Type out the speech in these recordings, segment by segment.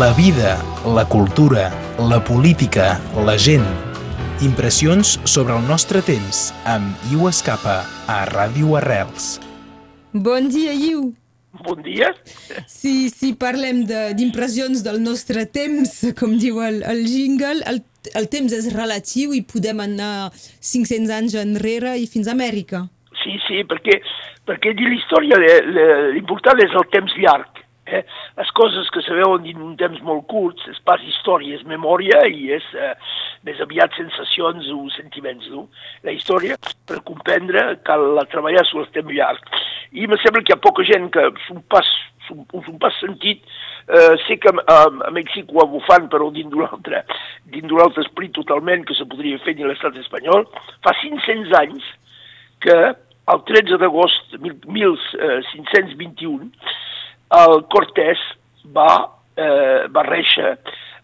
La vida, la cultura, la política, la gent. Impressions sobre el nostre temps amb Iu Escapa a Ràdio Arrels. Bon dia, Iu. Bon dia. Si, si parlem de- d'impressions de, del nostre temps, com diu el, el jingle, el, el temps és relatiu i podem anar 500 anys enrere i fins a Amèrica. Sí, sí, perquè, perquè dir l'història, l'important és el temps llarg. Eh? Les coses que se veuen en un temps molt curt és pas història, és memòria i és eh, més aviat sensacions o sentiments. No? La història, per comprendre, cal la treballar sobre el temps llarg. I me sembla que hi ha poca gent que s'ho pas, s'ho- s'ho pas sentit. Eh, sé que a, a Mèxic ho fan, però dins d'un altre, dins d'un altre esprit totalment que se podria fer dins l'estat espanyol. Fa 500 anys que el 13 d'agost de mil- 1521 el Cortés va, eh, va réixer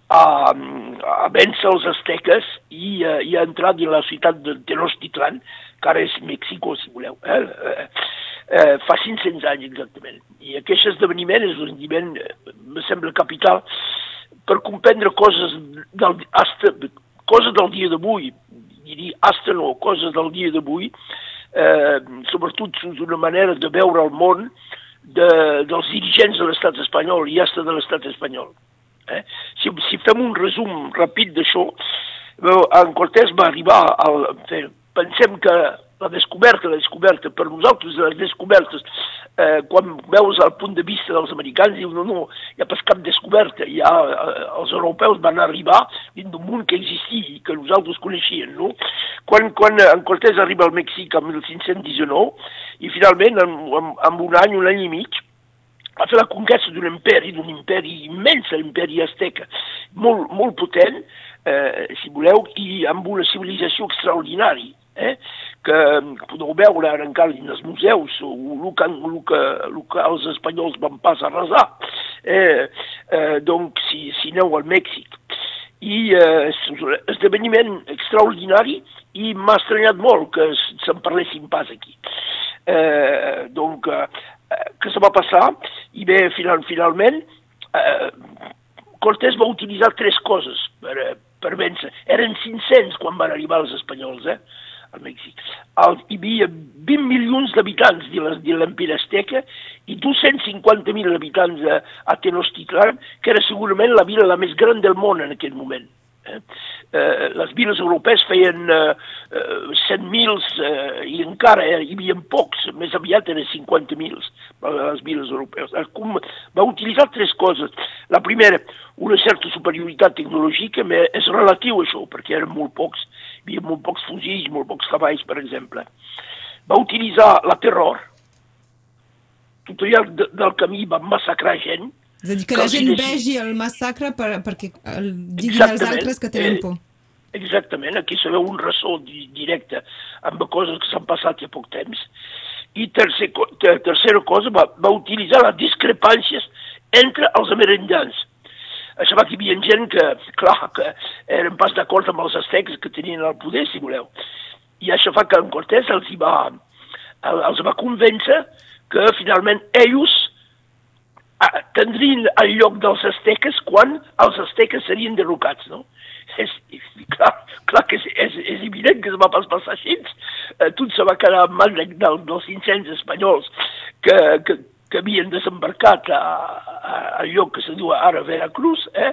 a, a vèncer els asteques i, eh, i a entrar dins la ciutat de Tenochtitlan, que ara és Mèxico, si voleu. Eh? Eh, eh, fa 500 anys exactament. I aquest esdeveniment és un esdeveniment, eh, me sembla capital, per comprendre coses del, hasta, coses del dia d'avui, diria hasta no, coses del dia d'avui, eh, sobretot d'una manera de veure el món de, dels dirigents de l'estat espanyol i hasta de l'estat espanyol. Eh? Si, si fem un resum ràpid d'això, en Cortés va arribar al... Pensem que la descoberta, la descoberta, per nosaltres les descobertes, eh, quan veus el punt de vista dels americans, diu, no, no, hi ha pas cap descoberta, hi ha, eh, els europeus van arribar dins d'un món que existia i que nosaltres coneixíem, no? Quan, quan en Cortés arriba al Mèxic en 1519, i finalment, en, en, en un any, un any i mig, va fer la conquesta d'un imperi, d'un imperi immens, l'imperi azteca, molt, molt potent, eh, si voleu, i amb una civilització extraordinària, eh, que podeu veure ara encara dins els museus, el que, el que, el que els espanyols van pas arrasar. Eh, eh, donc, si, si aneu al Mèxic. I eh, esdeveniment extraordinari i m'ha estranyat molt que se'n parlessin pas aquí. Eh, donc, eh, que se va passar i bé, final, finalment, eh, Cortés va utilitzar tres coses per, eh, per vèncer. Eren 500 quan van arribar els espanyols, eh, al Mèxic. El, hi havia 20 milions d'habitants de l'Empire Azteca i 250.000 habitants a, a Tenochtitlan, que era segurament la vila la més gran del món en aquell moment. Eh? Eh, les viles europees feien eh, eh, 100.000 eh, i encara eh, hi havia pocs, més aviat eren 50.000 eh, les viles europees. Eh, Com, va utilitzar tres coses. La primera, una certa superioritat tecnològica, però és relatiu a això, perquè eren molt pocs, hi havia molt pocs fusils, molt pocs cavalls, per exemple. Va utilitzar la terror, tot al llarg de, del camí va massacrar gent, És a dir, que Que la gent deixi- vegi el massacre per, perquè el, diguin als altres que tenen Eh, por. Exactament, aquí se veu un ressò di directe amb coses que s'han passat a poc temps. I tercer, ter tercera cosa, va, va utilitzar les discrepàncies entre els amerindans. Això va que hi havia gent que, clar, que eren pas d'acord amb els astecs que tenien el poder, si voleu. I això fa que en Cortés els, hi va, el- els va convèncer que finalment ells tindrien el lloc dels asteques quan els asteques serien derrocats, no? És, clar, clar que és, és, és evident que es va pas passar així. Eh, tot se va quedar en mans de- del, dels 500 espanyols que, que, que havien desembarcat a, a, al lloc que se diu ara Veracruz, eh,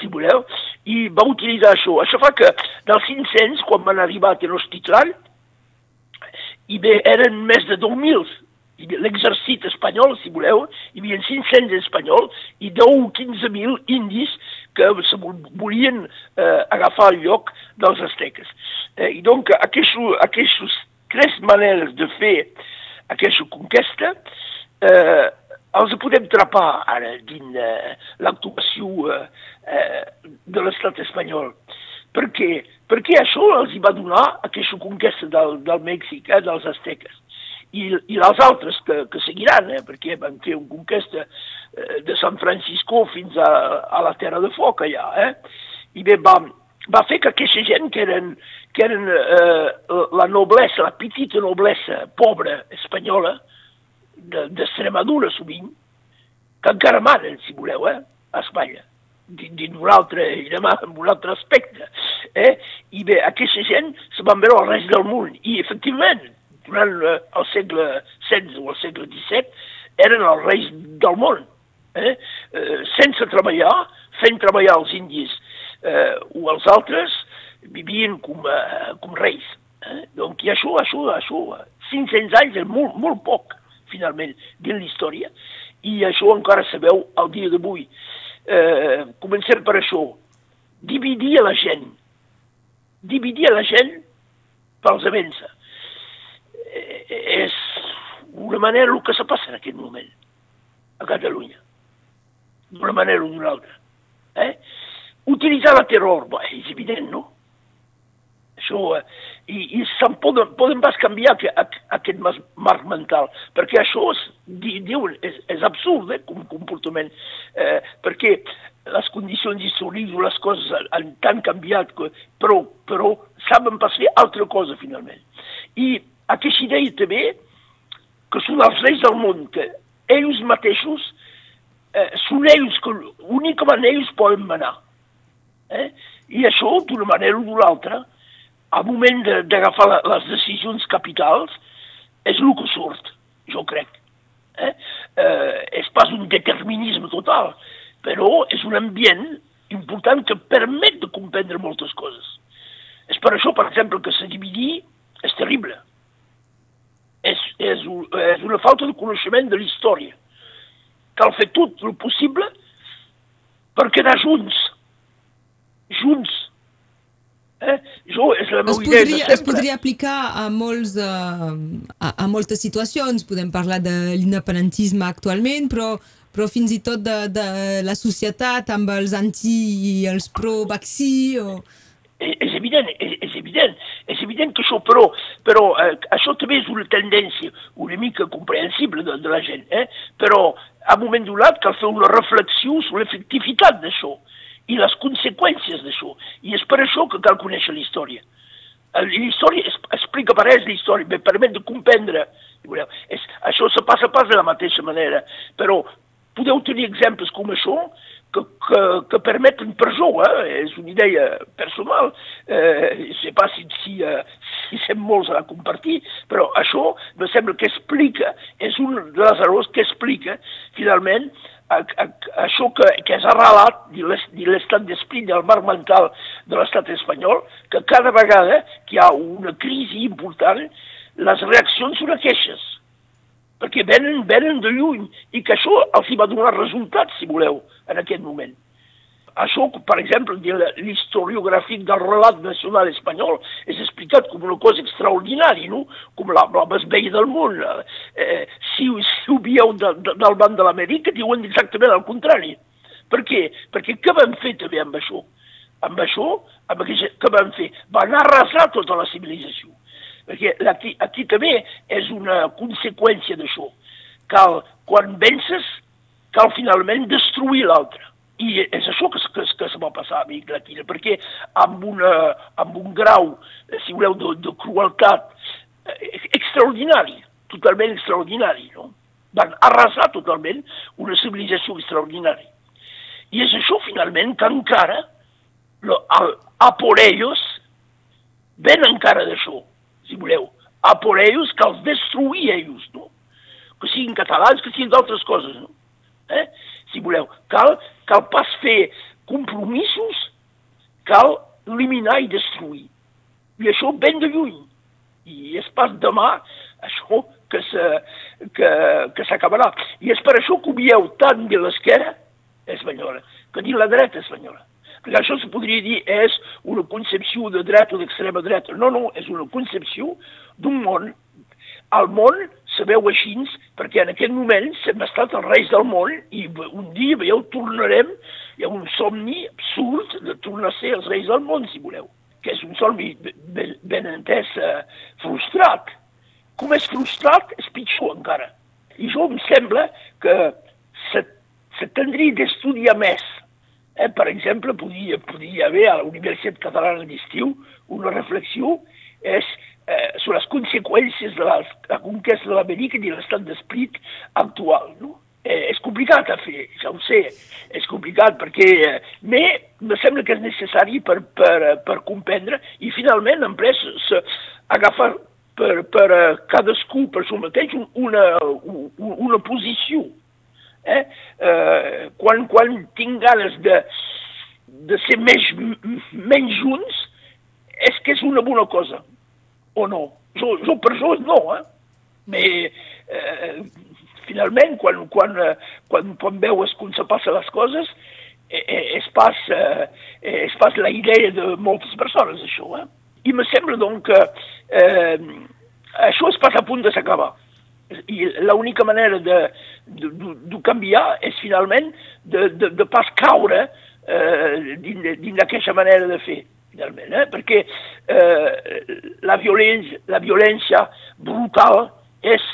si voleu, i va utilitzar això. Això fa que dels 500, quan van arribar a Tenochtitlan, i bé, eren més de 2.000 Hi havia l'exèrcit espanyol, si voleu, hi havia 500 espanyols i 10 o 15.000 indis que se vol- volien eh, agafar el lloc dels asteques. Eh, I donc, aquestes, aquestes tres maneres de fer aquesta conquesta eh, els podem trapar ara dins eh, l'actuació eh, eh, de l'estat espanyol. Per què? Perquè això els hi va donar aquesta conquesta del, del Mèxic, eh, dels asteques i, i les altres que, que seguiran, eh, perquè van fer una conquesta eh, de San Francisco fins a, a la Terra de Foc allà, eh? I bé, va, va fer que aquesta gent que eren, que eren eh, la noblesa, la petita noblesa pobra espanyola, d'Extremadura de, sovint, que encara manen, si voleu, eh, a Espanya. dins un altre, altre aspecte. Eh? I bé, aquesta gent se van veure al rest del món. I, efectivament, durant eh, el segle XVI o el segle XVII, eren els reis del món. Eh? Eh, sense treballar, fent treballar els indis eh, o els altres, vivien com, eh, com reis. Eh? Donc, i això, això, això, 500 anys és molt, molt poc, finalment, dins l'història, i això encara se veu al dia d'avui. Eh, comencem per això. Dividir la gent. Dividir la gent pels events. Eh, és una manera el que se passa en aquest moment a Catalunya. D'una manera o d'una altra. Eh? Utilitzar la terror, bé, és evident, no? Això, eh, i, i se'n poden, poden pas canviar que, a, aquest marc mental, perquè això és, diuen, és, és absurd eh, com comportament, eh, perquè les condicions històriques les coses han tan canviat, que, però, però saben pas fer altra cosa finalment. I aquesta idea també, que són els reis del món, que ells mateixos eh, són ells que únicament ells poden manar. Eh? I això, d'una manera o d'una altra, al moment d'agafar les decisions capitals, és el que surt, jo crec. Eh? Eh, és pas un determinisme total, però és un ambient important que permet de comprendre moltes coses. És per això, per exemple, que se dividir és terrible. És, és, és una falta de coneixement de la història. Cal fer tot el possible per quedar junts. Junts Eh? Jo, és la es podria, idea Es podria aplicar a, molts, uh, a, a moltes situacions. Podem parlar de l'independentisme actualment, però, però fins i tot de, de la societat amb els anti i els pro-vaccí. O... És, és evident, és, és evident. És evident que això, però, però eh, això també és una tendència una mica comprensible de, de la gent, eh? però a un moment donat cal fer una reflexió sobre l'efectivitat d'això i les conseqüències d'això. I és per això que cal conèixer la història. La història explica per ells la història, permet de comprendre. És, això se passa pas de la mateixa manera, però podeu tenir exemples com això que, que, que permeten presó, eh? és una idea personal, eh, sé pas si, si, uh, si sem molts a compartir, però això me sembla que explica, és un dels errors que explica finalment a, a, això que, que és arrelat de l'estat d'esprit del mar mental de l'estat espanyol, que cada vegada que hi ha una crisi important, les reaccions són queixes, perquè venen, venen de lluny, i que això els va donar resultats, si voleu, en aquest moment. Això, per exemple, l'historiogràfic del relat nacional espanyol és explicat com una cosa extraordinària, no? com la, la més vella del món. Eh, si, si ho veieu de, de, del banc de l'Amèrica, diuen exactament el contrari. Per què? Perquè què van fer també amb això? Amb això, amb aquest, què van fer? Van arrasar tota la civilització. Perquè aquí, aquí també és una conseqüència d'això. Cal, quan vences, cal finalment destruir l'altre i és això que, que, que se va passar a mi, Gratina, perquè amb, una, amb un grau, si voleu, de, de crueltat eh, extraordinari, totalment extraordinari, no? Van arrasar totalment una civilització extraordinària. I és això, finalment, que encara, lo, a, a por ellos, ven encara d'això, si voleu. A por ellos cal destruir ells, no? Que siguin catalans, que siguin d'altres coses, no? Eh? Si voleu. Cal, cal pas fer compromisos, cal eliminar i destruir. I això ben de lluny. I és pas demà això que s'acabarà. I és per això que ho veieu tant de l'esquerra espanyola que de la dreta espanyola. Perquè això se podria dir és una concepció de dreta o d'extrema dreta. No, no, és una concepció d'un món. El món se veu així perquè en aquest moment hem estat els reis del món i un dia, veieu, tornarem, hi ha un somni absurd de tornar a ser els reis del món, si voleu, que és un somni ben, ben entès eh, frustrat. Com és frustrat, és pitjor encara. I jo em sembla que se, se tindria d'estudiar més. Eh, per exemple, podria, podria haver a la Universitat Catalana d'Estiu una reflexió és eh, sobre les conseqüències de la, conquesta de l'Amèrica i de l'estat d'esprit actual. No? Eh, és complicat a fer, ja ho sé, és complicat perquè eh, me, me sembla que és necessari per, per, per comprendre i finalment en pres agafar per, per uh, cadascú per si mateix una, una, una posició. Eh? Uh, quan, quan tinc ganes de, de ser més, menys junts, és que és una bona cosa, o no? Jo, jo per jo no, eh? Mais, eh, finalment, quan, quan, quan, quan veus com se passen les coses, eh, eh, es passa, eh, es passa la idea de moltes persones, això. Eh? I me sembla, doncs, que eh, això es passa a punt de s'acabar. I l'única manera de, de, de, de canviar és, finalment, de, de, de pas caure eh, dins d'aquesta manera de fer finalment, eh? perquè eh, la, violència, la violència brutal és,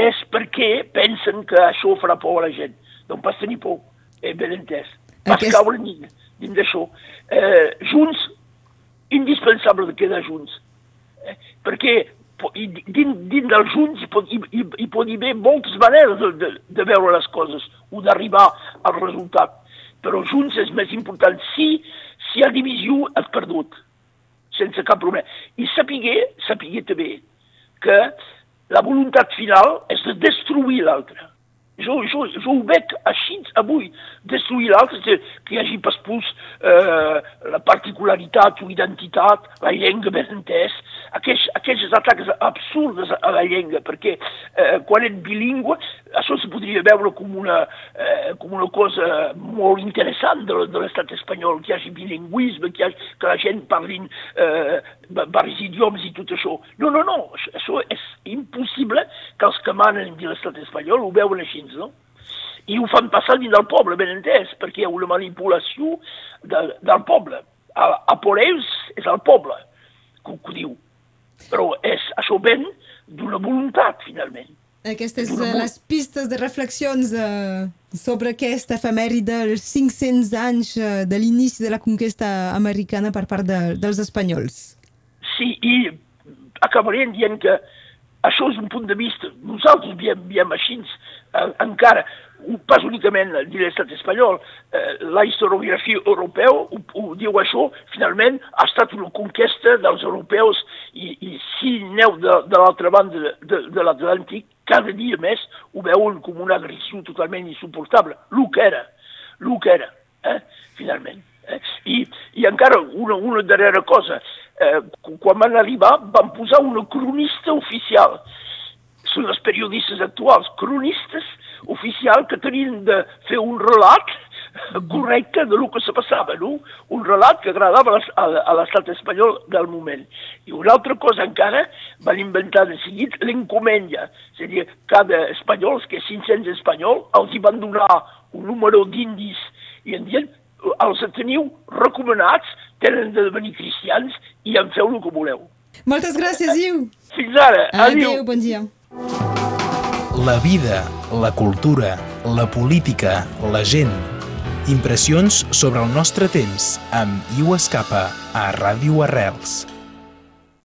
és perquè pensen que això farà por a la gent. Doncs pas tenir por, eh, ben entès. Pas Aquest... caure dins, dins d'això. Eh, junts, indispensable de quedar junts. Eh? Perquè dins, dins dels junts hi pot, hi, hi, hi pot haver moltes maneres de, de, de veure les coses o d'arribar al resultat. Però junts és més important. Si, si ha divisió, has perdut, sense cap problema. I sapiguer, sapiguer també que la voluntat final és de destruir l'altre. Jo, jo, jo ho veig així avui, destruir l'altre, que hi hagi pas eh, la particularitat o identitat, la llengua ben entès, aquests, aquests atacs absurds a la llengua, perquè eh, quan ets bilingüe, això se podria veure com una, eh, com una cosa molt interessant de, de l'estat espanyol, que hi hagi bilingüisme, que, hi hagi, que la gent parlin eh, diversos idiomes i tot això. No, no, no, això és impossible que els que manen de l'estat espanyol ho veuen així, no? I ho fan passar dins del poble, ben entès, perquè hi ha una manipulació de, del poble. A, a por ells és el poble que, que ho diu. Però és, això ven d'una voluntat, finalment. Aquestes uh, les pistes de reflexions uh, sobre aquesta efemèride dels 500 anys uh, de l'inici de la conquesta americana per part de, dels espanyols. Sí, i acabarem dient que això és un punt de vista, nosaltres veiem, veiem així, eh, encara, pas únicament de l'estat espanyol, eh, la historiografia europea ho, ho diu això, finalment ha estat una conquesta dels europeus i, i si neu de, de l'altra banda de, de, de l'Atlàntic, cada dia més ho veuen com una agressió totalment insuportable, el que era, el que era, eh, finalment. Eh? I, I encara una, una darrera cosa, quan van arribar van posar una cronista oficial. Són els periodistes actuals, cronistes oficials que tenien de fer un relat correcte de lo que se passava, no? Un relat que agradava a l'estat espanyol del moment. I una altra cosa encara, van inventar de seguit l'encomenda, és a dir, cada espanyol, que és 500 espanyol, els hi van donar un número d'indis i en dient els teniu recomanats, tenen de devenir cristians i en feu el que voleu. Moltes gràcies, Iu. Fins ara. Adéu. Adéu, bon dia. La vida, la cultura, la política, la gent. Impressions sobre el nostre temps amb Iu Escapa a Ràdio Arrels.